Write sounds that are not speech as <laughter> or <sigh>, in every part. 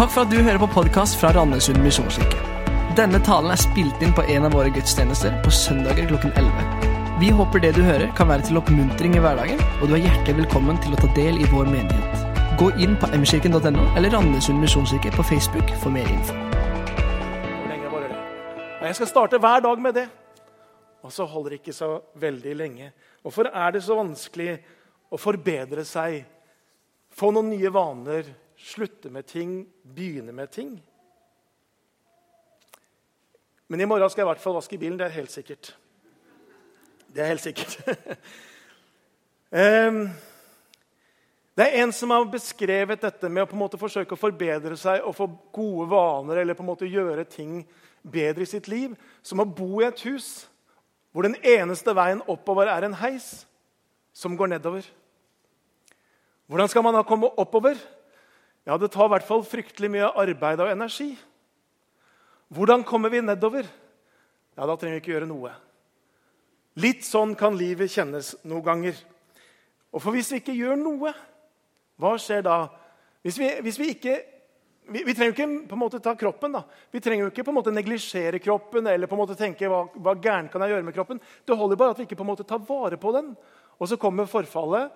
Takk for at du hører på podkast fra Randesund misjonskirke. Denne talen er spilt inn på en av våre gudstjenester på søndager klokken 11. Vi håper det du hører, kan være til oppmuntring i hverdagen, og du er hjertelig velkommen til å ta del i vår menighet. Gå inn på mkirken.no eller Randesund misjonskirke på Facebook for mer info. Jeg skal starte hver dag med det. Og så holder det ikke så veldig lenge. Hvorfor er det så vanskelig å forbedre seg, få noen nye vaner, slutte med ting, begynne med ting? Men i morgen skal jeg i hvert fall vaske bilen. Det er helt sikkert. Det er helt sikkert. <laughs> Det er en som har beskrevet dette med å på en måte forsøke å forbedre seg og få gode vaner eller på en måte gjøre ting bedre i sitt liv, som å bo i et hus hvor den eneste veien oppover er en heis som går nedover. Hvordan skal man da komme oppover? Ja, Det tar i hvert fall fryktelig mye arbeid og energi. Hvordan kommer vi nedover? Ja, Da trenger vi ikke gjøre noe. Litt sånn kan livet kjennes noen ganger. Og for hvis vi ikke gjør noe, hva skjer da? Hvis vi, hvis vi ikke vi, vi, trenger jo ikke på en måte ta kroppen. da. Vi trenger jo ikke på en måte neglisjere kroppen eller på en måte tenke hva, hva gærent kan jeg gjøre med kroppen. Det holder bare at vi ikke på en måte tar vare på den. Og så kommer forfallet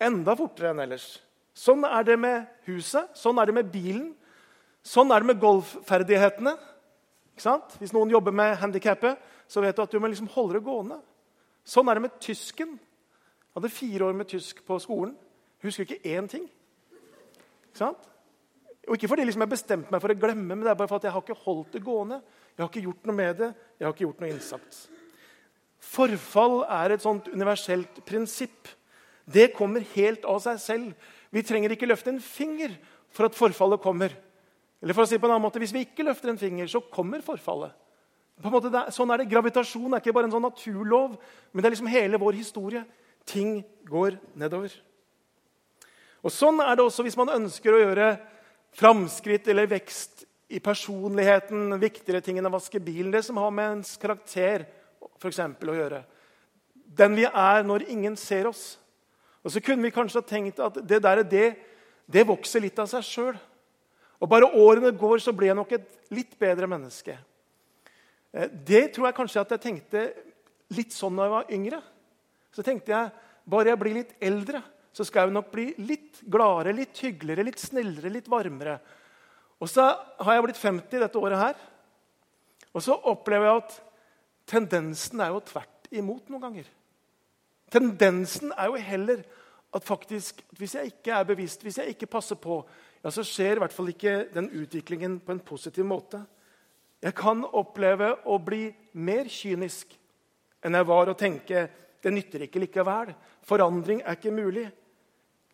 enda fortere enn ellers. Sånn er det med huset, sånn er det med bilen, sånn er det med golfferdighetene. Hvis noen jobber med handikappet, så vet du at du må liksom holde det gående. Sånn er det med tysken. Jeg hadde fire år med tysk på skolen. Husker ikke én ting. Ikke sant? Og Ikke fordi liksom jeg bestemte meg for å glemme, men det er bare for at jeg har ikke holdt det gående. Jeg har ikke gjort noe med det. Jeg har ikke gjort noe innsats. Forfall er et sånt universelt prinsipp. Det kommer helt av seg selv. Vi trenger ikke løfte en finger for at forfallet kommer. Eller for å si på en annen måte, Hvis vi ikke løfter en finger, så kommer forfallet. På en måte, er, sånn er det. Gravitasjon er ikke bare en sånn naturlov, men det er liksom hele vår historie. Ting går nedover. Og Sånn er det også hvis man ønsker å gjøre framskritt eller vekst i personligheten viktigere ting enn å vaske bilen. Det som har med ens karakter for eksempel, å gjøre. Den vi er når ingen ser oss. Og Så kunne vi kanskje ha tenkt at det der, det, det vokser litt av seg sjøl. Og bare årene går, så blir jeg nok et litt bedre menneske. Eh, det tror jeg kanskje at jeg tenkte litt sånn da jeg var yngre. Så tenkte jeg bare jeg blir litt eldre, så skal jeg nok bli litt gladere, litt hyggeligere, litt snillere, litt varmere. Og så har jeg blitt 50 dette året her. Og så opplever jeg at tendensen er jo tvert imot noen ganger. Tendensen er jo heller at faktisk, hvis jeg ikke er bevisst, hvis jeg ikke passer på, ja, så skjer i hvert fall ikke den utviklingen på en positiv måte. Jeg kan oppleve å bli mer kynisk enn jeg var, og tenke det nytter ikke likevel. Forandring er ikke mulig.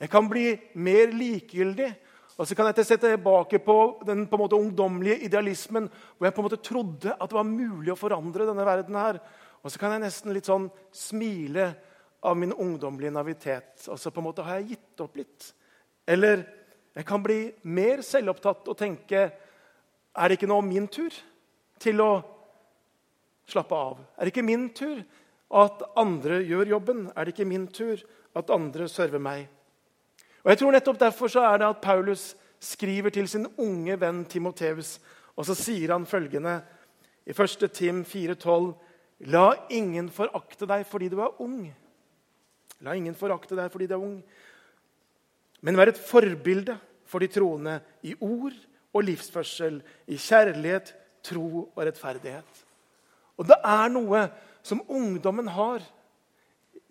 Jeg kan bli mer likegyldig. Og så kan jeg se tilbake på den på måte ungdommelige idealismen hvor jeg på en måte trodde at det var mulig å forandre denne verden. her. Og så kan jeg nesten litt sånn smile av min ungdommelige navitet. Og så på en måte har jeg gitt opp litt. Eller jeg kan bli mer selvopptatt og tenke Er det ikke nå min tur til å slappe av? Er det ikke min tur at andre gjør jobben? Er det ikke min tur at andre server meg? Og jeg tror nettopp Derfor så er det at Paulus skriver til sin unge venn Timoteus, og så sier han følgende i 1. Tim 4,12.: La ingen forakte deg fordi du er ung. La ingen forakte deg fordi du er ung, men vær et forbilde for de troende i ord og livsførsel, i kjærlighet, tro og rettferdighet. Og det er noe som ungdommen har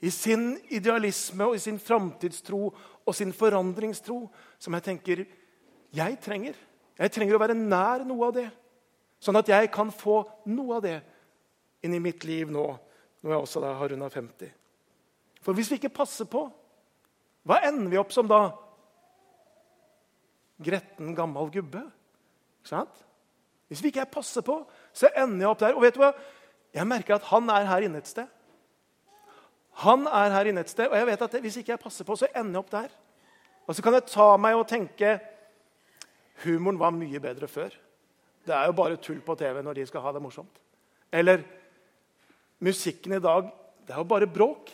i sin idealisme og i sin framtidstro og sin forandringstro, som jeg tenker jeg trenger. Jeg trenger å være nær noe av det, sånn at jeg kan få noe av det inn i mitt liv nå, når jeg også har runda 50. For hvis vi ikke passer på, hva ender vi opp som da? Gretten, gammel gubbe. Ikke sant? Hvis vi ikke passer på, så ender jeg opp der. Og vet du hva? Jeg merker at han er her inne et sted. Han er her inne et sted, og jeg vet at hvis ikke jeg passer på, så ender jeg opp der. Og så kan jeg ta meg og tenke humoren var mye bedre før. Det er jo bare tull på TV når de skal ha det morsomt. Eller musikken i dag det er jo bare bråk.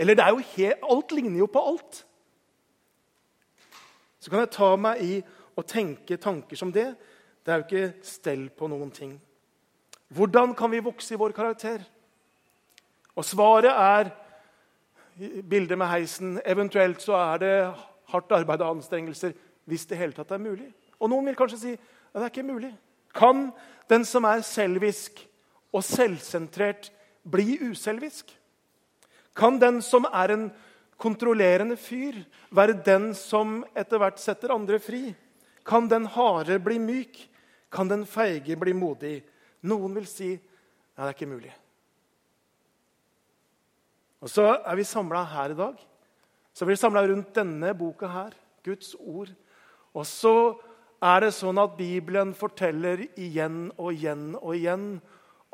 Eller det er jo helt, alt ligner jo på alt. Så kan jeg ta meg i å tenke tanker som det, det er jo ikke stell på noen ting. Hvordan kan vi vokse i vår karakter? Og svaret er bildet med heisen. Eventuelt så er det hardt arbeid og anstrengelser hvis det hele tatt er mulig. Og noen vil kanskje si at det er ikke mulig. Kan den som er selvisk og selvsentrert, bli uselvisk? Kan den som er en kontrollerende fyr, være den som etter hvert setter andre fri? Kan den harde bli myk? Kan den feige bli modig? Noen vil si ja, det er ikke mulig. Og Så er vi samla her i dag. Så er vi samla rundt denne boka her, Guds ord. Og så er det sånn at Bibelen forteller igjen og igjen og igjen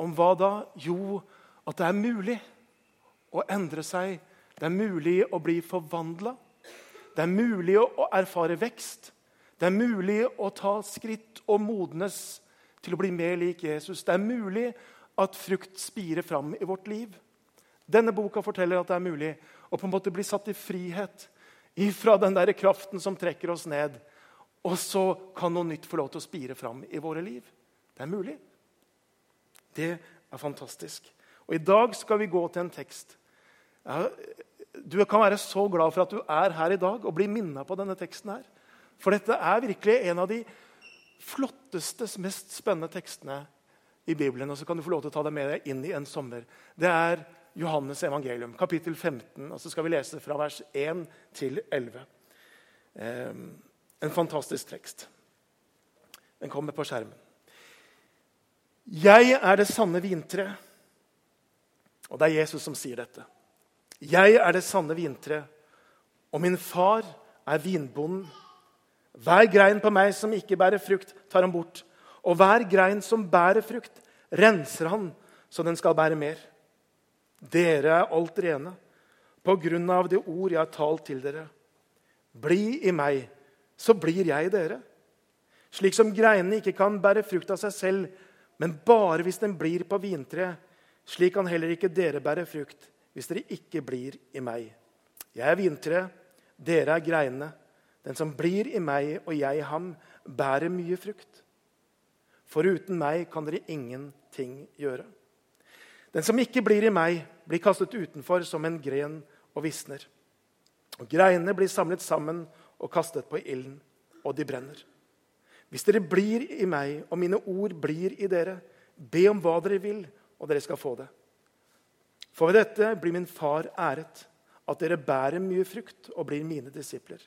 om hva da? Jo, at det er mulig å endre seg. Det er mulig å bli forvandla. Det er mulig å erfare vekst. Det er mulig å ta skritt og modnes til å bli mer lik Jesus. Det er mulig at frukt spirer fram i vårt liv. Denne boka forteller at det er mulig å på en måte bli satt i frihet ifra den der kraften som trekker oss ned. Og så kan noe nytt få lov til å spire fram i våre liv. Det er mulig. Det er fantastisk. Og I dag skal vi gå til en tekst. Du kan være så glad for at du er her i dag og blir minna på denne teksten. her. For dette er virkelig en av de flotteste, mest spennende tekstene i Bibelen. Og så kan du få lov til å ta deg med deg inn i en sommer. Det er Johannes evangelium, kapittel 15. og Så skal vi lese fra vers 1 til 11. Ehm, en fantastisk tekst. Den kommer på skjermen. Jeg er det sanne vintre. Og det er Jesus som sier dette. Jeg er det sanne vintre, og min far er vinbonden. Hver grein på meg som ikke bærer frukt, tar han bort. Og hver grein som bærer frukt, renser han, så den skal bære mer. Dere er alt rene på grunn av det ord jeg har talt til dere. Bli i meg, så blir jeg dere. Slik som greinene ikke kan bære frukt av seg selv, men bare hvis den blir på vintreet, slik kan heller ikke dere bære frukt hvis dere ikke blir i meg. Jeg er vintreet, dere er greinene. Den som blir i meg og jeg i ham, bærer mye frukt. For uten meg kan dere ingenting gjøre. Den som ikke blir i meg, blir kastet utenfor som en gren og visner. Og Greinene blir samlet sammen og kastet på ilden, og de brenner. Hvis dere blir i meg, og mine ord blir i dere, be om hva dere vil, og dere skal få det. For ved dette blir min far æret, at dere bærer mye frukt og blir mine disipler.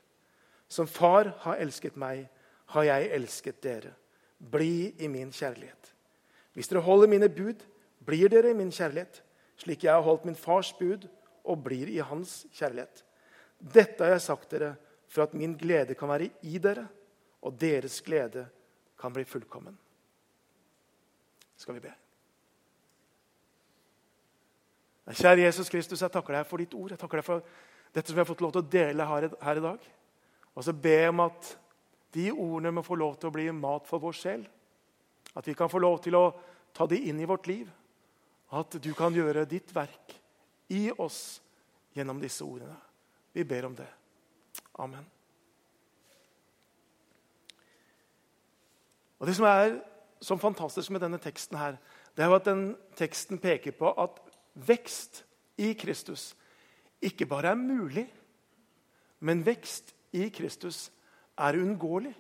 Som far har elsket meg, har jeg elsket dere. Bli i min kjærlighet. Hvis dere holder mine bud, blir dere i min kjærlighet, slik jeg har holdt min fars bud og blir i hans kjærlighet. Dette har jeg sagt dere for at min glede kan være i dere, og deres glede kan bli fullkommen. Skal vi be. Kjære Jesus Kristus, jeg takker deg for ditt ord. Jeg takker deg for dette som vi har fått lov til å dele her, i dag. Og så be om at de ordene må få lov til å bli mat for vår sjel. At vi kan få lov til å ta de inn i vårt liv. At du kan gjøre ditt verk i oss gjennom disse ordene. Vi ber om det. Amen. Og Det som er så fantastisk med denne teksten, her, det er jo at den teksten peker på at vekst i Kristus ikke bare er mulig, men vekst i Kristus er uunngåelig.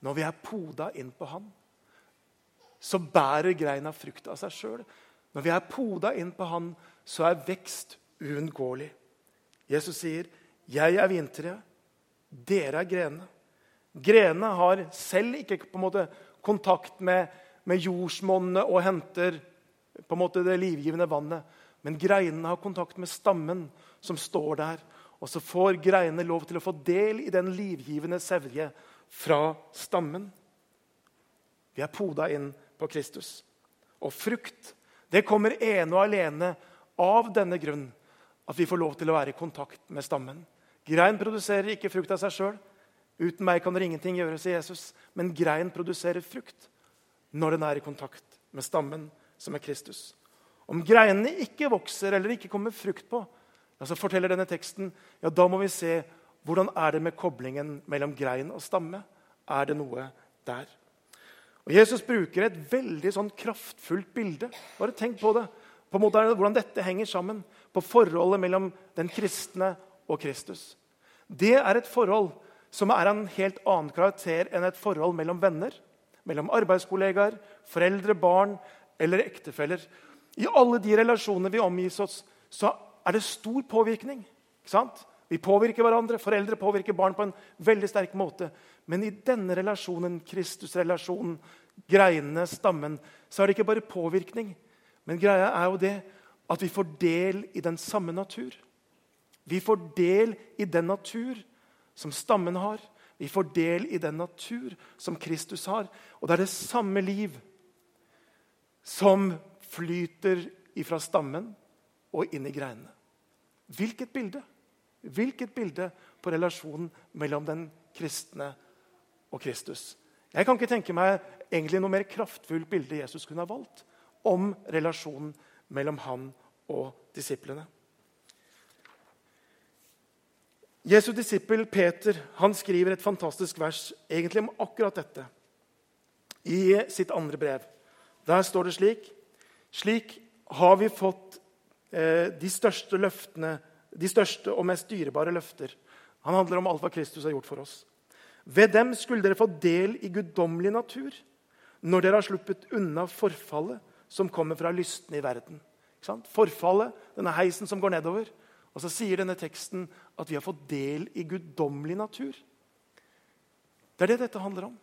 Når vi er poda inn på Han, så bærer greina frukt av seg sjøl. Når vi er poda inn på Han, så er vekst uunngåelig. Jesus sier, 'Jeg er vintreet, dere er grenene'. Grenene har selv ikke på en måte kontakt med, med jordsmonnet og henter på en måte det livgivende vannet. Men greinene har kontakt med stammen som står der. Og så får greinene lov til å få del i den livgivende sevje fra stammen. Vi er poda inn på Kristus. Og frukt det kommer ene og alene av denne grunn at vi får lov til å være i kontakt med stammen. Grein produserer ikke frukt av seg sjøl. Uten meg kan dere ingenting gjøre, sier Jesus. Men grein produserer frukt når den er i kontakt med stammen, som er Kristus. Om greinene ikke vokser eller ikke kommer frukt på, ja, så forteller denne teksten ja, da må vi se hvordan er det med koblingen mellom grein og stamme. er det noe der. Og Jesus bruker et veldig sånn kraftfullt bilde. Bare tenk på det. På en måte er det Hvordan dette henger sammen på forholdet mellom den kristne og Kristus. Det er et forhold som er av en helt annen karakter enn et forhold mellom venner, mellom arbeidskollegaer, foreldre, barn eller ektefeller. I alle de relasjonene vi omgis oss, så er det stor påvirkning. Vi påvirker hverandre, foreldre påvirker barn på en veldig sterk måte. Men i denne relasjonen, Kristus-relasjonen, greinene, stammen, så er det ikke bare påvirkning. Men greia er jo det at vi får del i den samme natur. Vi får del i den natur som stammen har. Vi får del i den natur som Kristus har. Og det er det samme liv som flyter ifra stammen og inn i greinene. Hvilket bilde! Hvilket bilde på relasjonen mellom den kristne og Kristus. Jeg kan ikke tenke meg egentlig noe mer kraftfullt bilde Jesus kunne ha valgt om relasjonen mellom han og disiplene. Jesu disippel Peter han skriver et fantastisk vers egentlig om akkurat dette i sitt andre brev. Der står det slik Slik har vi fått eh, de største løftene, de største og mest dyrebare løfter. Han handler om alt hva Kristus har gjort for oss. Ved dem skulle dere få del i guddommelig natur når dere har sluppet unna forfallet som kommer fra lystne i verden. Forfallet, denne heisen som går nedover. Og så sier denne teksten at vi har fått del i guddommelig natur. Det er det dette handler om.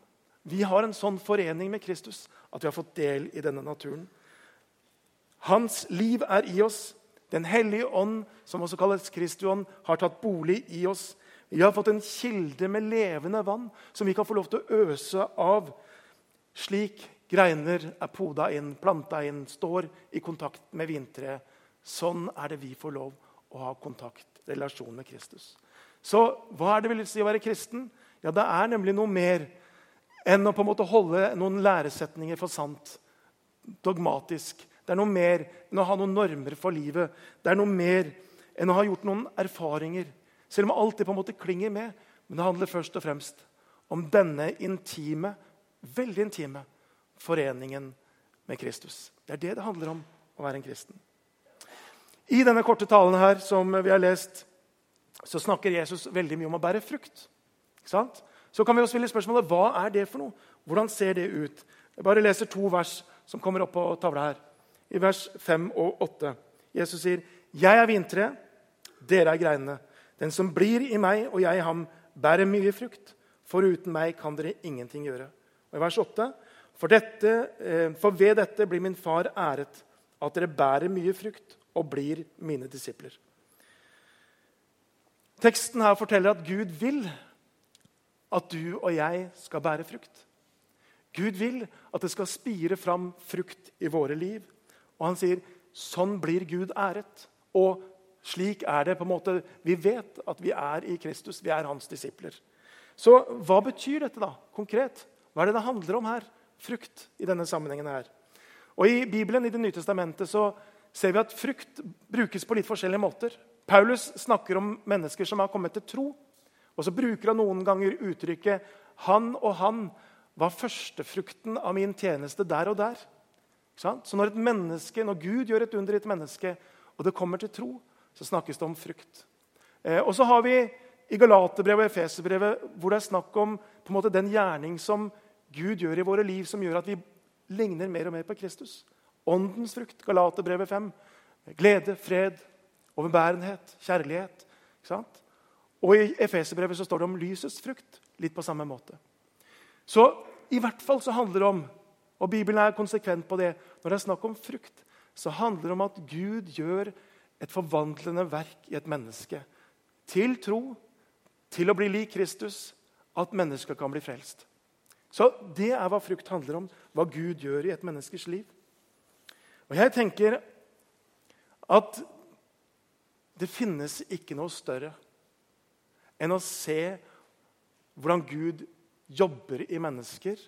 Vi har en sånn forening med Kristus at vi har fått del i denne naturen. Hans liv er i oss. Den hellige ånd, som også kalles Kristiånd, har tatt bolig i oss. Vi har fått en kilde med levende vann som vi kan få lov til å øse av. Slik greiner er poda inn, planta inn, står i kontakt med vintreet. Sånn er det vi får lov å ha kontakt, relasjon med Kristus. Så hva er det vil si å være kristen? Ja, Det er nemlig noe mer enn å på en måte holde noen læresetninger for sant. Dogmatisk. Det er noe mer enn å ha noen normer for livet. Det er noe mer enn å ha gjort noen erfaringer. Selv om alt det på en måte klinger med. Men det handler først og fremst om denne intime, veldig intime foreningen med Kristus. Det er det det handler om å være en kristen. I denne korte talen her som vi har lest, så snakker Jesus veldig mye om å bære frukt. Så kan vi også stille spørsmålet hva er det for noe? Hvordan ser det ut? Jeg bare leser to vers som kommer opp på tavla her i vers 5 og 8. Jesus sier, 'Jeg er vintreet, dere er greinene.' 'Den som blir i meg og jeg i ham, bærer mye frukt.' 'For uten meg kan dere ingenting gjøre.' Og I vers 8.: for, dette, eh, for ved dette blir min far æret, at dere bærer mye frukt og blir mine disipler. Teksten her forteller at Gud vil at du og jeg skal bære frukt. Gud vil at det skal spire fram frukt i våre liv. Og han sier sånn blir Gud æret. Og slik er det på en måte Vi vet at vi er i Kristus. Vi er hans disipler. Så hva betyr dette da, konkret? Hva er det det handler om her? Frukt i denne sammenhengen her. Og I Bibelen i Det nye testamentet så ser vi at frukt brukes på litt forskjellige måter. Paulus snakker om mennesker som har kommet til tro. Og så bruker han noen ganger uttrykket 'Han og han var førstefrukten av min tjeneste der og der'. Så når, et menneske, når Gud gjør et under i et menneske, og det kommer til tro, så snakkes det om frukt. Eh, og så har vi i Galaterbrevet og Efeserbrevet hvor det er snakk om måte, den gjerning som Gud gjør i våre liv, som gjør at vi ligner mer og mer på Kristus. Åndens frukt, Galaterbrevet 5. Glede, fred, overbærenhet, kjærlighet. Og i Efeserbrevet så står det om lysets frukt. Litt på samme måte. Så i hvert fall så handler det om og Bibelen er konsekvent på det. Når det er snakk om frukt, så handler det om at Gud gjør et forvandlende verk i et menneske. Til tro, til å bli lik Kristus, at mennesker kan bli frelst. Så Det er hva frukt handler om, hva Gud gjør i et menneskes liv. Og Jeg tenker at det finnes ikke noe større enn å se hvordan Gud jobber i mennesker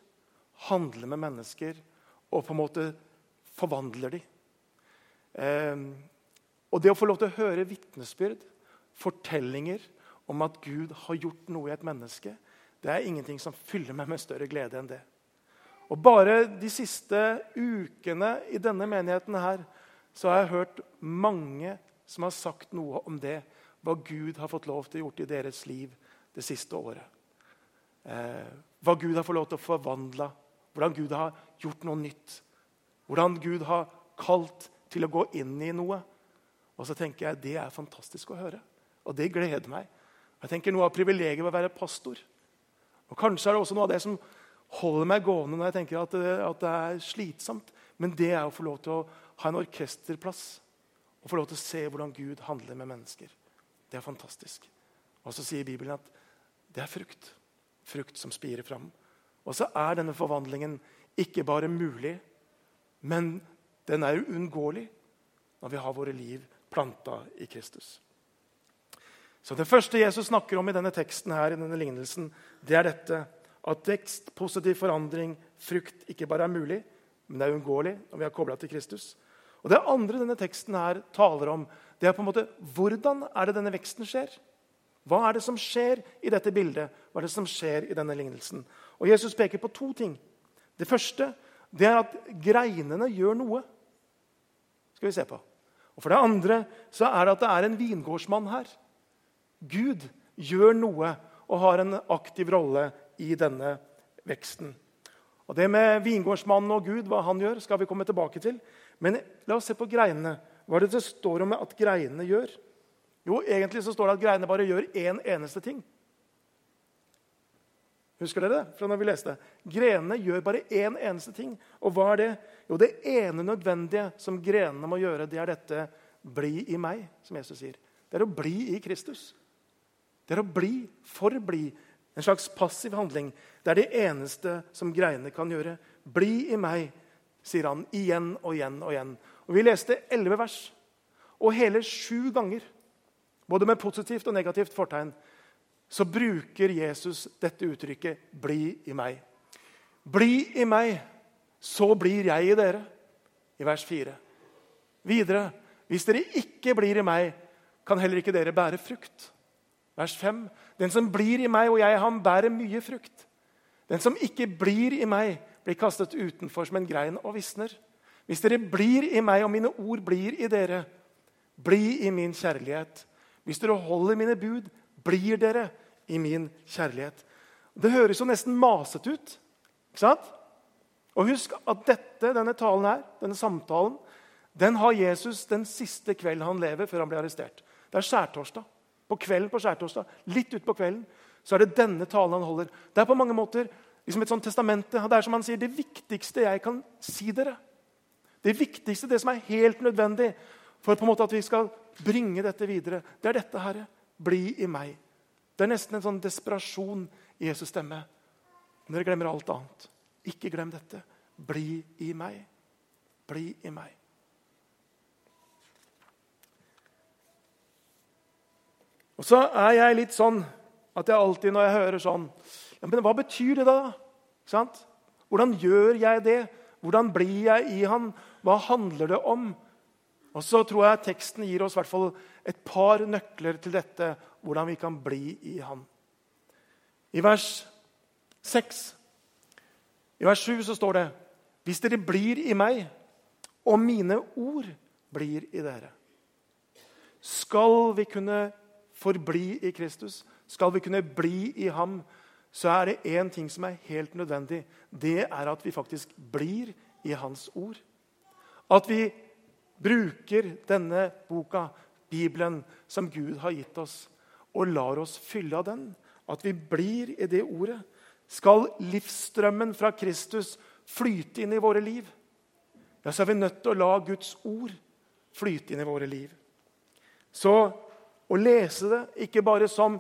handler med mennesker og på en måte forvandler dem. Eh, og det å få lov til å høre vitnesbyrd, fortellinger om at Gud har gjort noe i et menneske, det er ingenting som fyller meg med større glede enn det. Og Bare de siste ukene i denne menigheten her, så har jeg hørt mange som har sagt noe om det. Hva Gud har fått lov til å gjort i deres liv det siste året. Eh, hva Gud har fått lov til å forvandle. Hvordan Gud har gjort noe nytt. Hvordan Gud har kalt til å gå inn i noe. Og så tenker jeg det er fantastisk å høre. Og det gleder meg. Jeg tenker Noe av privilegiet ved å være pastor og Kanskje er det også noe av det som holder meg gående når jeg tenker at at det er slitsomt. Men det er å få lov til å ha en orkesterplass og få lov til å se hvordan Gud handler med mennesker. Det er fantastisk. Og så sier Bibelen at det er frukt. Frukt som spirer fram. Og så er denne forvandlingen ikke bare mulig, men den er uunngåelig når vi har våre liv planta i Kristus. Så Det første Jesus snakker om i denne teksten her, i denne lignelsen, det er dette at vekst, positiv forandring, frukt ikke bare er mulig, men det er uunngåelig når vi har kobla til Kristus. Og Det andre denne teksten her taler om, det er på en måte hvordan er det denne veksten skjer. Hva er det som skjer i dette bildet? Hva er det som skjer i denne lignelsen? Og Jesus peker på to ting. Det første det er at greinene gjør noe. skal vi se på. Og For det andre så er det at det er en vingårdsmann her. Gud gjør noe og har en aktiv rolle i denne veksten. Og Det med vingårdsmannen og Gud, hva han gjør, skal vi komme tilbake til. Men la oss se på greinene. Hva er det det står om at greinene gjør? Jo, egentlig så står det at greinene bare gjør én eneste ting. Husker dere det? fra når vi leste? Grenene gjør bare én eneste ting. Og hva er det? Jo, det ene nødvendige som grenene må gjøre, det er dette 'bli i meg', som Jesus sier. Det er å bli i Kristus. Det er å bli, forbli. En slags passiv handling. Det er det eneste som greiene kan gjøre. Bli i meg, sier han igjen og igjen og igjen. Og Vi leste elleve vers, og hele sju ganger, både med positivt og negativt fortegn, så bruker Jesus dette uttrykket 'bli i meg'. Bli i meg, så blir jeg i dere, i vers 4. Videre, hvis dere ikke blir i meg, kan heller ikke dere bære frukt. Vers 5. Den som blir i meg og jeg han bærer mye frukt. Den som ikke blir i meg, blir kastet utenfor som en grein og visner. Hvis dere blir i meg og mine ord blir i dere, bli i min kjærlighet. Hvis dere holder mine bud, blir dere i min kjærlighet. Det høres jo nesten masete ut. ikke sant? Og husk at dette, denne talen her, denne samtalen den har Jesus den siste kvelden han lever før han blir arrestert. Det er skjærtorsdag på kvelden på skjærtorsdag, litt utpå kvelden, så er det denne talen han holder. Det er på mange måter liksom et sånt testamente. Det er som han sier, det viktigste jeg kan si dere. Det viktigste, det som er helt nødvendig for på en måte at vi skal bringe dette videre, det er dette, Herre. Bli i meg. Det er nesten en sånn desperasjon i Jesus' stemme. Men dere glemmer alt annet. Ikke glem dette. Bli i meg. Bli i meg. Og så er jeg litt sånn at jeg alltid når jeg hører sånn ja, Men hva betyr det, da? Sant? Hvordan gjør jeg det? Hvordan blir jeg i han? Hva handler det om? Og så tror jeg teksten gir oss hvert fall et par nøkler til dette, hvordan vi kan bli i han. I vers 6 I vers 7 så står det Hvis dere blir i meg, og mine ord blir i dere, skal vi kunne forbli i Kristus, skal vi kunne bli i ham, så er det én ting som er helt nødvendig. Det er at vi faktisk blir i hans ord. At vi bruker denne boka, Bibelen, som Gud har gitt oss, og lar oss fylle av den. At vi blir i det ordet. Skal livsstrømmen fra Kristus flyte inn i våre liv, ja, så er vi nødt til å la Guds ord flyte inn i våre liv. Så å lese det, ikke bare som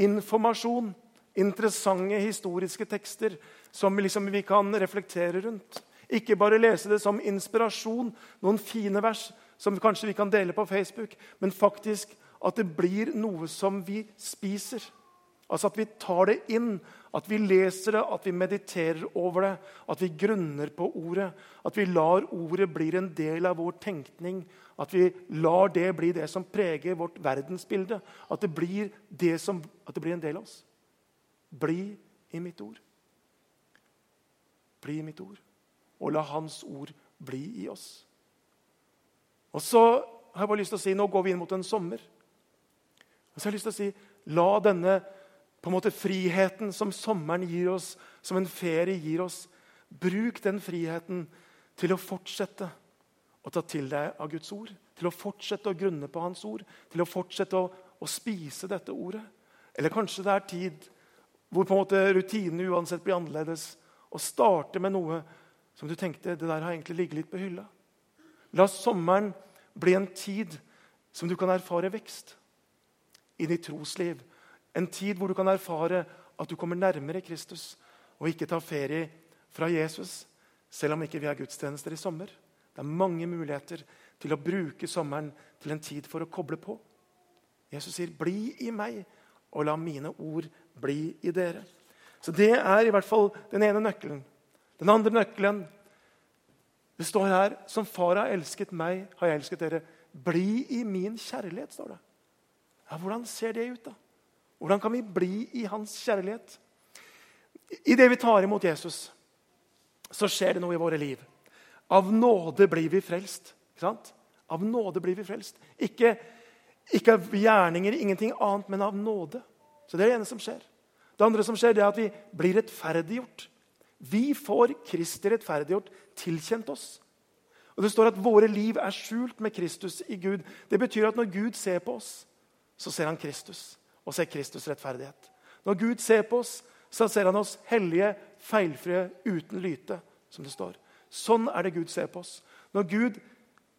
informasjon, interessante historiske tekster som liksom vi kan reflektere rundt. Ikke bare lese det som inspirasjon, noen fine vers som kanskje vi kan dele på Facebook, men faktisk at det blir noe som vi spiser. Altså At vi tar det inn, at vi leser det, at vi mediterer over det, at vi grunner på ordet. At vi lar ordet bli en del av vår tenkning. At vi lar det bli det som preger vårt verdensbilde. At det blir, det som, at det blir en del av oss. Bli i mitt ord. Bli i mitt ord. Og la Hans ord bli i oss. Og så har jeg bare lyst til å si, Nå går vi inn mot en sommer. Og så har jeg lyst til å si, La denne på en måte friheten som sommeren gir oss, som en ferie gir oss, bruk den friheten til å fortsette å ta til deg av Guds ord. Til å fortsette å grunne på Hans ord. Til å fortsette å, å spise dette ordet. Eller kanskje det er tid hvor på en måte rutinene uansett blir annerledes. Og starte med noe som du tenkte det der har egentlig ligget litt på hylla. La sommeren bli en tid som du kan erfare vekst i ditt trosliv. En tid hvor du kan erfare at du kommer nærmere Kristus og ikke tar ferie fra Jesus, selv om ikke vi har gudstjenester i sommer. Det er mange muligheter til å bruke sommeren til en tid for å koble på. Jesus sier, 'Bli i meg, og la mine ord bli i dere'. Så Det er i hvert fall den ene nøkkelen. Den andre nøkkelen Det står her 'Som far har elsket meg, har jeg elsket dere'. Bli i min kjærlighet, står det. Ja, Hvordan ser det ut, da? Hvordan kan vi bli i hans kjærlighet? I det vi tar imot Jesus, så skjer det noe i våre liv. Av nåde blir vi frelst. Ikke sant? Av nåde blir vi frelst. Ikke, ikke av gjerninger, ingenting annet, men av nåde. Så Det er det ene som skjer. Det andre som skjer, det er at vi blir rettferdiggjort. Vi får Kristi rettferdiggjort tilkjent oss. Og Det står at våre liv er skjult med Kristus i Gud. Det betyr at når Gud ser på oss, så ser han Kristus og ser Kristus' rettferdighet. Når Gud ser på oss, så ser han oss hellige, feilfrie, uten lyte, som det står. Sånn er det Gud ser på oss. Når Gud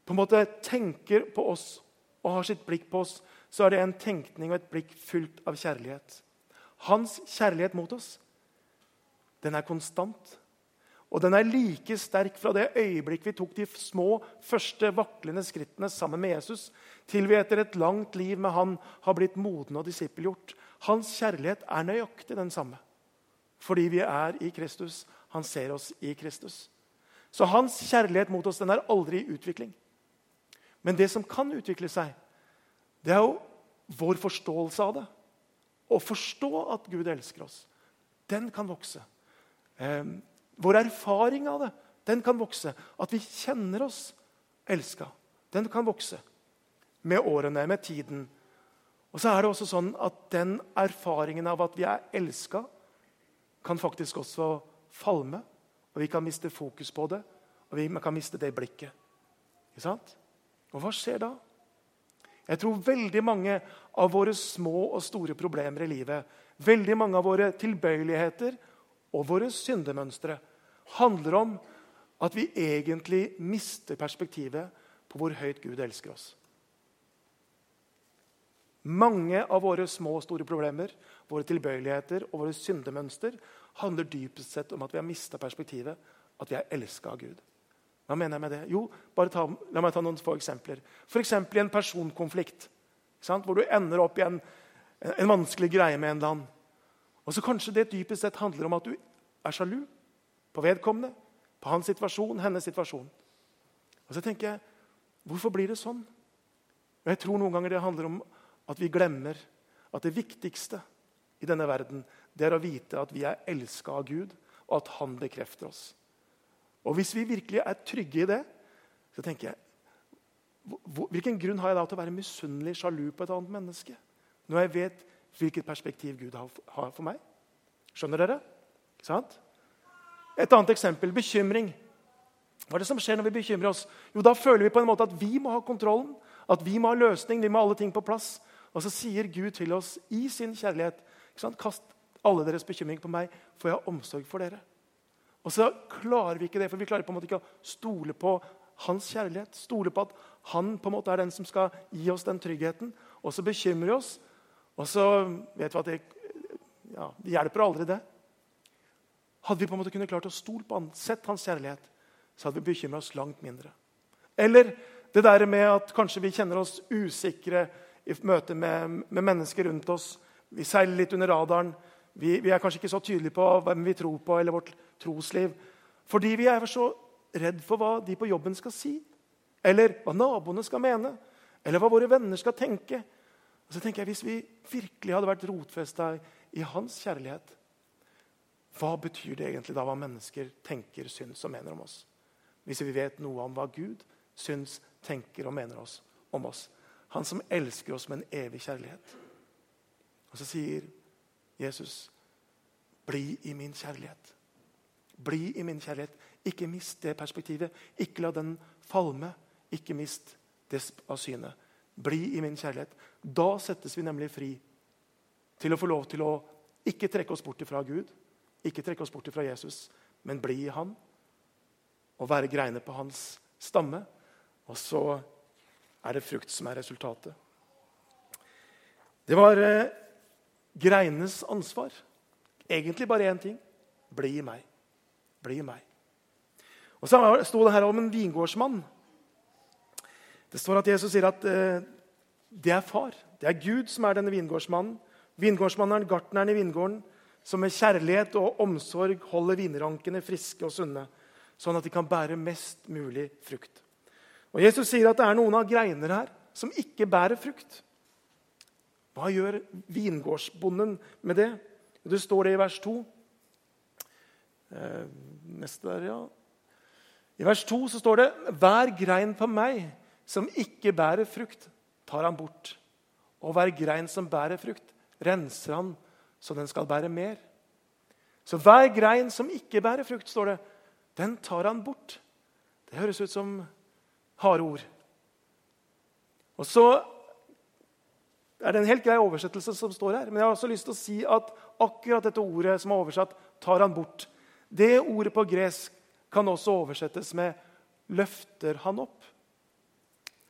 på en måte tenker på oss og har sitt blikk på oss, så er det en tenkning og et blikk fylt av kjærlighet. Hans kjærlighet mot oss, den er konstant. Og den er like sterk fra det øyeblikk vi tok de små, første vaklende skrittene sammen med Jesus, til vi etter et langt liv med han har blitt modne og disippelgjort. Hans kjærlighet er nøyaktig den samme. Fordi vi er i Kristus. Han ser oss i Kristus. Så hans kjærlighet mot oss den er aldri i utvikling. Men det som kan utvikle seg, det er jo vår forståelse av det. Å forstå at Gud elsker oss. Den kan vokse. Eh, vår erfaring av det, den kan vokse. At vi kjenner oss elska. Den kan vokse med årene, med tiden. Og så er det også sånn at den erfaringen av at vi er elska, kan faktisk også falme. Og vi kan miste fokus på det, og vi kan miste det blikket. Ikke sant? Og hva skjer da? Jeg tror veldig mange av våre små og store problemer i livet, veldig mange av våre tilbøyeligheter og våre syndemønstre handler om at vi egentlig mister perspektivet på hvor høyt Gud elsker oss. Mange av våre små og store problemer, våre tilbøyeligheter og våre syndemønster handler dypest sett om at vi har mista perspektivet, at vi er elska av Gud. Hva mener jeg med det? Jo, ta, La meg ta noen få eksempler. F.eks. i en personkonflikt. Hvor du ender opp i en, en vanskelig greie med en eller annen. Og så Kanskje det dypest sett handler om at du er sjalu på vedkommende, på hans situasjon, hennes situasjon. Og så tenker jeg, Hvorfor blir det sånn? Jeg tror noen ganger det handler om at vi glemmer at det viktigste i denne verden det er å vite at vi er elska av Gud, og at Han bekrefter oss. Og Hvis vi virkelig er trygge i det, så tenker jeg Hvilken grunn har jeg da til å være misunnelig, sjalu på et annet menneske? Når jeg vet hvilket perspektiv Gud har for meg? Skjønner dere? Ikke sant? Et annet eksempel bekymring. Hva er det som skjer når vi bekymrer oss? Jo, Da føler vi på en måte at vi må ha kontrollen, at vi må ha løsning, vi må ha alle ting på plass. Og så sier Gud til oss i sin kjærlighet Kast alle deres bekymring på meg, for jeg har omsorg for dere. Og så klarer vi ikke det, for vi klarer på en måte ikke å stole på hans kjærlighet. Stole på at han på en måte er den som skal gi oss den tryggheten. Og så bekymrer vi oss, og så vet vi at det, ja, det hjelper aldri, det. Hadde vi på en måte kunnet klart å stole på han, sett hans kjærlighet, så hadde vi bekymra oss langt mindre. Eller det der med at kanskje vi kjenner oss usikre i møte med, med mennesker rundt oss. Vi seiler litt under radaren. Vi, vi, er kanskje ikke så tydelige på hvem vi tror på, eller vårt trosliv. Fordi vi er så redd for hva de på jobben skal si. Eller hva naboene skal mene. Eller hva våre venner skal tenke. Og så tenker jeg, Hvis vi virkelig hadde vært rotfesta i hans kjærlighet, hva betyr det egentlig da hva mennesker tenker, syns og mener om oss? Hvis vi vet noe om hva Gud syns, tenker og mener oss, om oss. Han som elsker oss med en evig kjærlighet. Og så sier Jesus, 'Bli i min kjærlighet'. Bli i min kjærlighet. Ikke mist det perspektivet. Ikke la den falme. Ikke mist det av syne. Bli i min kjærlighet. Da settes vi nemlig fri til å få lov til å ikke trekke oss bort fra Gud, ikke trekke oss bort fra Jesus, men bli i Han og være greiene på hans stamme. Og så er det frukt som er resultatet. Det var eh, greinenes ansvar. Egentlig bare én ting. Bli i meg. Bli meg. Og Så sto det her om en vingårdsmann. Det står at Jesus sier at eh, det er far. Det er Gud som er denne vingårdsmannen. Vingårdsmannen er gartneren i vingården som med kjærlighet og omsorg holder vinrankene friske og sunne, sånn at de kan bære mest mulig frukt. Og Jesus sier at det er noen av greiner her som ikke bærer frukt. Hva gjør vingårdsbonden med det? Det står det i vers 2. Eh, neste der, ja. I vers 2 så står det Hver grein på meg som ikke bærer frukt, tar han bort. Og hver grein som bærer frukt, renser han så den skal bære mer. Så hver grein som ikke bærer frukt, står det, den tar han bort. Det høres ut som harde ord. Og så er det en helt grei oversettelse som står her. Men jeg har også lyst til å si at akkurat dette ordet som er oversatt, 'tar han bort', det ordet på gresk kan også oversettes med 'løfter han opp'.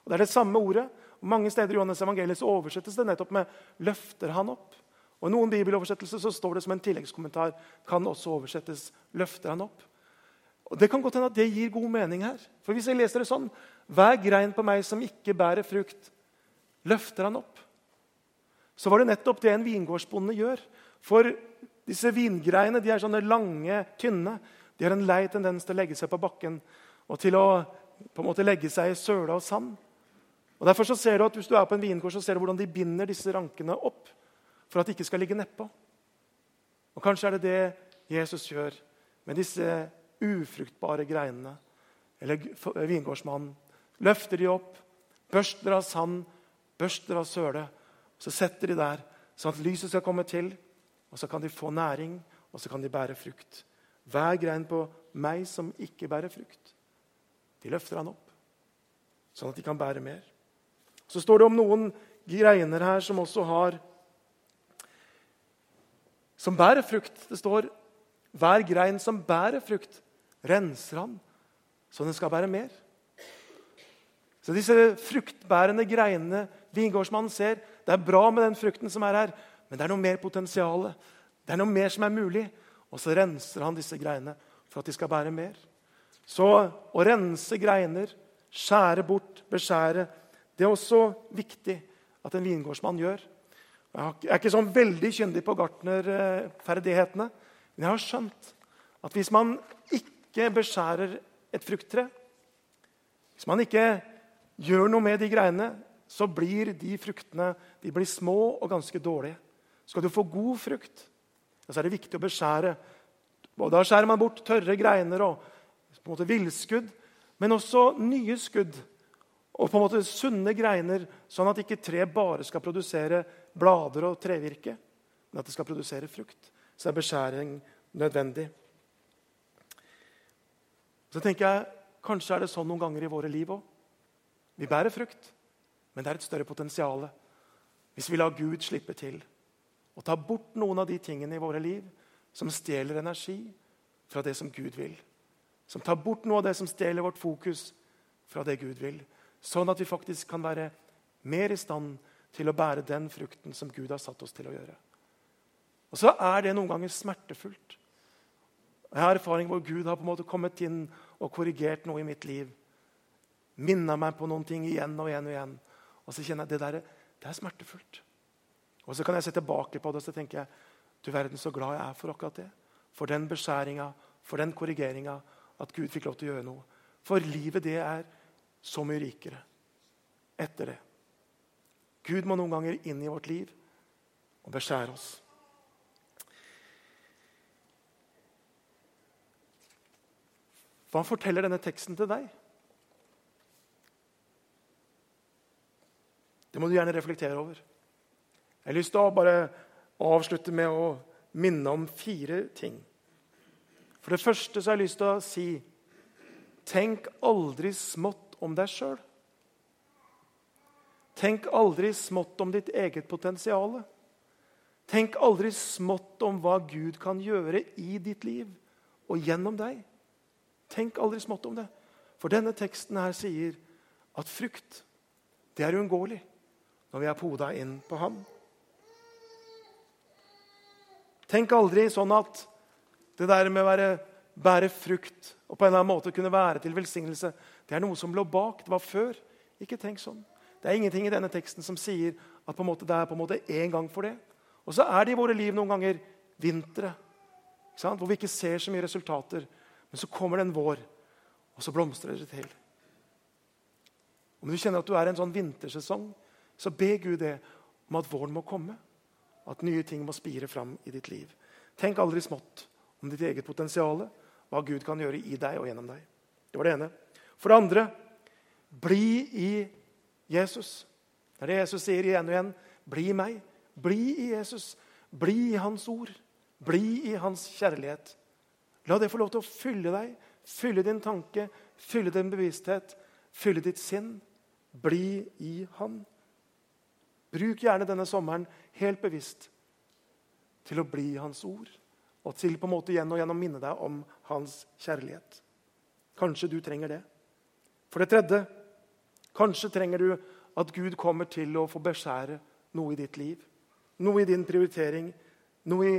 Og Det er det samme ordet. Mange steder i Johannes evangeliet så oversettes det nettopp med 'løfter han opp'. Og I noen bibeloversettelser så står det som en tilleggskommentar kan også oversettes 'løfter han opp'. Og Det kan godt hende at det gir god mening her. For hvis jeg leser det sånn Hver grein på meg som ikke bærer frukt, løfter han opp. Så var det nettopp det en vingårdsbonde gjør. For disse vingreiene de er sånne lange, tynne. De har en lei tendens til å legge seg på bakken og til å på en måte legge seg i søle og sand. Og derfor så ser du at Hvis du er på en vingård, så ser du hvordan de binder disse rankene opp for at de ikke skal ligge nedpå. Og Kanskje er det det Jesus gjør med disse ufruktbare greinene. Eller vingårdsmannen. Løfter de opp, børster av sand, børster av søle. Så setter de der, sånn at lyset skal komme til, og så kan de få næring, og så kan de bære frukt. Hver grein på meg som ikke bærer frukt, de løfter han opp, sånn at de kan bære mer. Så står det om noen greiner her som også har Som bærer frukt. Det står hver grein som bærer frukt, renser han, så den skal bære mer. Så disse fruktbærende greinene vingårdsmannen ser, det er bra med den frukten som er her, men det er noe mer potensial. Det er noe mer som er mulig. Og så renser han disse greinene for at de skal bære mer. Så å rense greiner, skjære bort, beskjære Det er også viktig at en vingårdsmann gjør. Jeg er ikke sånn veldig kyndig på gartnerferdighetene, men jeg har skjønt at hvis man ikke beskjærer et frukttre, hvis man ikke gjør noe med de greiene, så blir de fruktene de blir små og ganske dårlige. Skal du få god frukt, så er det viktig å beskjære. Og da skjærer man bort tørre greiner og på en måte villskudd, men også nye skudd. Og på en måte sunne greiner, sånn at ikke tre bare skal produsere blader og trevirke, men at det skal produsere frukt. Så er beskjæring nødvendig. Så tenker jeg, Kanskje er det sånn noen ganger i våre liv òg. Vi bærer frukt, men det er et større potensial hvis vi lar Gud slippe til og ta bort noen av de tingene i våre liv som stjeler energi fra det som Gud vil. Som tar bort noe av det som stjeler vårt fokus fra det Gud vil. Sånn at vi faktisk kan være mer i stand til å bære den frukten som Gud har satt oss til å gjøre. Og så er det noen ganger smertefullt. Jeg har erfaring hvor Gud har på en måte kommet inn og korrigert noe i mitt liv. Minna meg på noen ting igjen og igjen og igjen. Og så kjenner jeg at det der, det er smertefullt. Og så kan jeg se tilbake på det og så tenker jeg, du verden så glad jeg er for akkurat det. For den beskjæringa, for den korrigeringa, at Gud fikk lov til å gjøre noe. For livet, det er så mye rikere etter det. Gud må noen ganger inn i vårt liv og beskjære oss. Hva forteller denne teksten til deg? Det må du gjerne reflektere over. Jeg har lyst til å bare avslutte med å minne om fire ting. For det første så har jeg lyst til å si Tenk aldri smått om deg sjøl. Tenk aldri smått om ditt eget potensial. Tenk aldri smått om hva Gud kan gjøre i ditt liv og gjennom deg. Tenk aldri smått om det. For denne teksten her sier at frukt, det er uunngåelig når vi er poda inn på ham. Tenk aldri sånn at det der med å være, bære frukt og på en eller annen måte kunne være til velsignelse, det er noe som lå bak. Det var før. Ikke tenk sånn. Det er ingenting i denne teksten som sier at det er på en måte én gang for det. Og så er det i våre liv noen ganger vintre hvor vi ikke ser så mye resultater. Men så kommer det en vår, og så blomstrer det til. Om du kjenner at du er i en sånn vintersesong, så be Gud det om at våren må komme. At nye ting må spire fram i ditt liv. Tenk aldri smått om ditt eget potensial, hva Gud kan gjøre i deg og gjennom deg. Det var det ene. For det andre bli i Jesus. Det er det Jesus sier igjen og igjen. Bli i meg. Bli i Jesus. Bli i Hans ord. Bli i Hans kjærlighet. La det få lov til å fylle deg, fylle din tanke, fylle din bevissthet, fylle ditt sinn. Bli i Han. Bruk gjerne denne sommeren helt bevisst til å bli Hans ord. Og til på en måte igjen og igjen å minne deg om Hans kjærlighet. Kanskje du trenger det. For det tredje kanskje trenger du at Gud kommer til å få beskjære noe i ditt liv. Noe i din prioritering, noe i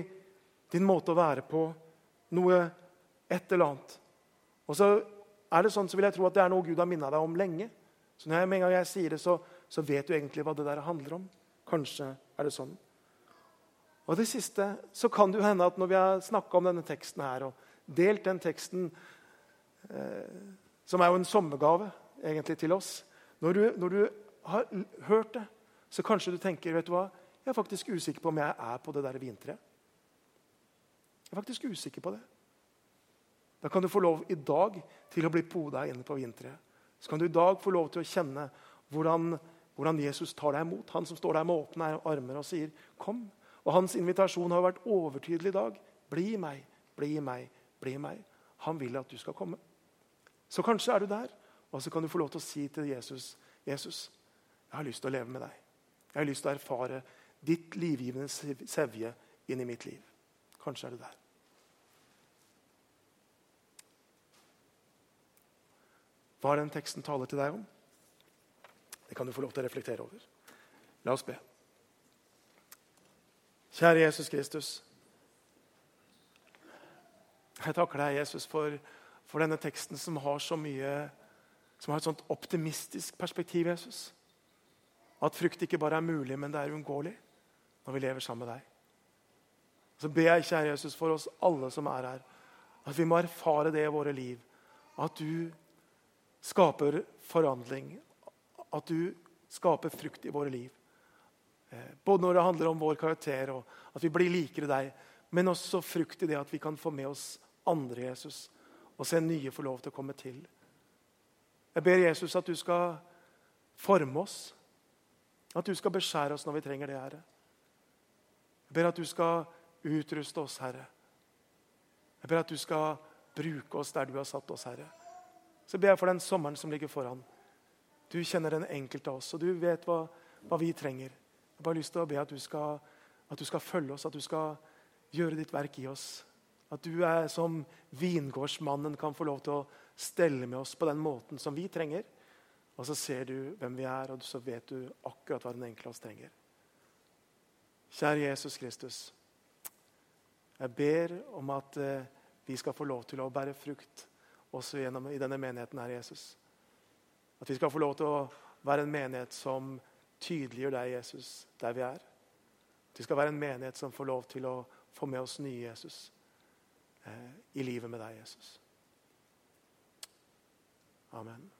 din måte å være på. Noe et eller annet. Og så er det sånn, så vil jeg tro at det er noe Gud har minna deg om lenge. Så når jeg, med en gang jeg sier det, så, så vet du egentlig hva det der handler om. Kanskje er det sånn. Og det siste så kan det jo hende at når vi har snakka om denne teksten her, og delt den teksten, eh, som er jo en sommergave egentlig til oss Når du, når du har hørt det, så kanskje du tenker vet du hva, jeg er faktisk usikker på om jeg er på det der vintreet. Jeg er faktisk usikker på det. Da kan du få lov i dag til å bli poda inne på vintreet. Så kan du i dag få lov til å kjenne hvordan, hvordan, Jesus tar deg imot. Han som står der med åpne armer og sier, 'Kom.' Og Hans invitasjon har vært overtydelig i dag. 'Bli meg, bli meg, bli meg.' Han vil at du skal komme. Så kanskje er du der, og så kan du få lov til å si til Jesus, 'Jesus, jeg har lyst til å leve med deg.' 'Jeg har lyst til å erfare ditt livgivende sevje inn i mitt liv.' Kanskje er du der. Hva er den teksten taler til deg om? Det kan du få lov til å reflektere over. La oss be. Kjære Jesus Kristus. Jeg takker deg, Jesus, for, for, denne teksten som har så mye som har et sånt optimistisk perspektiv. Jesus. At frukt ikke bare er mulig, men det er uunngåelig når vi lever sammen med deg. Så ber jeg, kjære Jesus, for oss alle som er her, at vi må erfare det i våre liv. At du skaper forandring. At du skaper frukt i våre liv. Eh, både når det handler om vår karakter og at vi blir likere deg, men også frukt i det at vi kan få med oss andre Jesus og se nye få lov til å komme til. Jeg ber Jesus at du skal forme oss, at du skal beskjære oss når vi trenger det, Herre. Jeg ber at du skal utruste oss, Herre. Jeg ber at du skal bruke oss der du har satt oss, Herre. Så ber jeg for den sommeren som ligger foran. Du kjenner den enkelte av oss, og du vet hva, hva vi trenger. Jeg har bare lyst til å be at du, skal, at du skal følge oss, at du skal gjøre ditt verk i oss. At du er som vingårdsmannen kan få lov til å stelle med oss på den måten som vi trenger. Og så ser du hvem vi er, og så vet du akkurat hva den enkelte av oss trenger. Kjære Jesus Kristus. Jeg ber om at eh, vi skal få lov til å bære frukt også gjennom, i denne menigheten her, Jesus. At vi skal få lov til å være en menighet som tydeliggjør deg, Jesus, der vi er. At vi skal være en menighet som får lov til å få med oss nye Jesus eh, i livet med deg, Jesus. Amen.